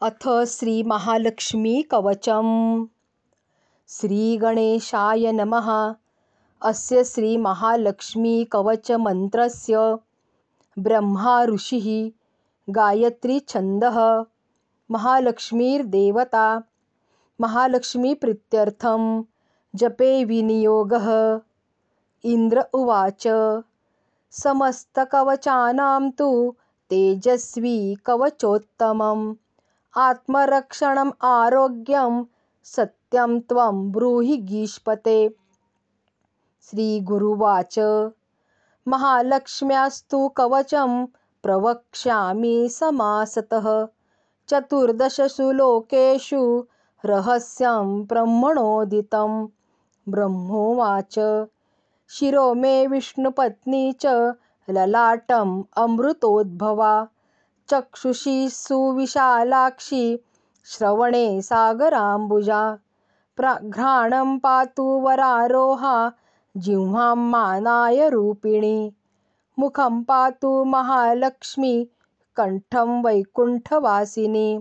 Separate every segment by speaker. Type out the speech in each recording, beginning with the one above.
Speaker 1: अथ श्रीमहालक्ष्मीकवचम् श्रीगणेशाय नमः। अस्य श्रीमहालक्ष्मीकवचमन्त्रस्य ब्रह्मा ऋषिः गायत्रीछन्दः महालक्ष्मीर्देवता। महालक्ष्मीप्रीत्यर्थं जपे विनियोगः। इन्द्र उवाच। समस्तकवचानां तु तेजस्वी कवचोत्तमम्। आत्मरक्षणम् आरोग्यं सत्यं त्वं ब्रूहि गीष्पते। श्रीगुरुवाच। महालक्ष्म्यास्तु कवचं प्रवक्ष्यामि समासतः। चतुर्दशसु लोकेषु रहस्यं ब्रह्मणोदितं। ब्रह्मोवाच। शिरो मे विष्णुपत्नी च ललाटम् अमृतोद्भवा चक्षुषी सुविशालाक्षी श्रवणे सागराम्बुजा। घ्राणं पातु वरारोहा जिह्वां मानाय रूपिणी। मुखं पातु महालक्ष्मी कण्ठं वैकुण्ठवासिनी।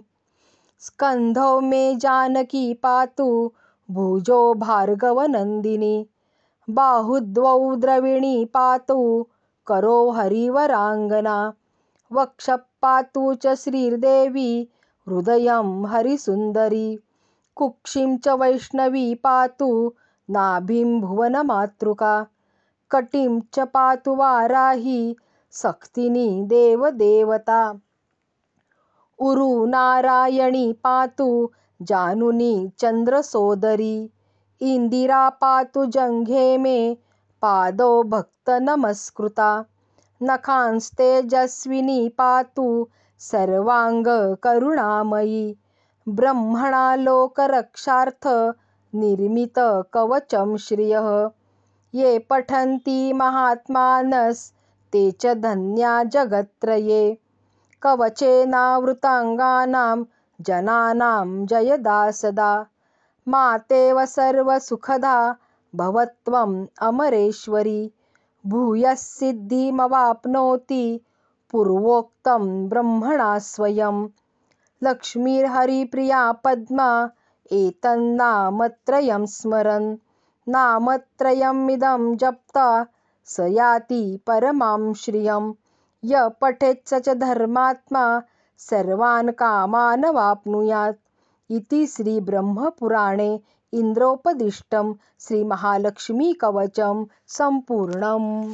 Speaker 1: स्कन्धौ मे जानकी पातु भुजो भार्गवनन्दिनी। बाहुद्वौ द्रविणी पातु करो हरिवराङ्गना। वक्षःपातु च श्रीर्देवी हृदयं हरिसुन्दरी। कुक्षिं च वैष्णवी पातु नाभिं भुवनमातृका। कटिं च पातु वाराही सक्तिनी देवदेवता। उरु नारायणी पातु जानुनी चन्द्रसोदरी। इन्दिरा पातु जङ्घे मे पादौ भक्तनमस्कृता। नखांस्तेजस्विनी पातु सर्वाङ्गकरुणामयी ब्रह्मणा लोकरक्षार्थ निर्मितकवचं श्रियः। ये पठन्ति महात्मानस्ते च धन्या जगत्त्रये कवचेनावृताङ्गानां जनानां जयदा सदा मातेव सर्वसुखदा भवत्वम् अमरेश्वरी। भूयः सिद्धिमवाप्नोति पूर्वोक्तं ब्रह्मणा स्वयं। लक्ष्मीर्हरिप्रिया पद्मा एतन्नामत्रयं स्मरन्। नामत्रयमिदं जप्ता स याति परमां श्रियं। य पठेत् स च धर्मात्मा सर्वान् कामानवाप्नुयात्। इति श्रीब्रह्मपुराणे इन्द्रोपदिष्टं श्रीमहालक्ष्मीकवचं सम्पूर्णम्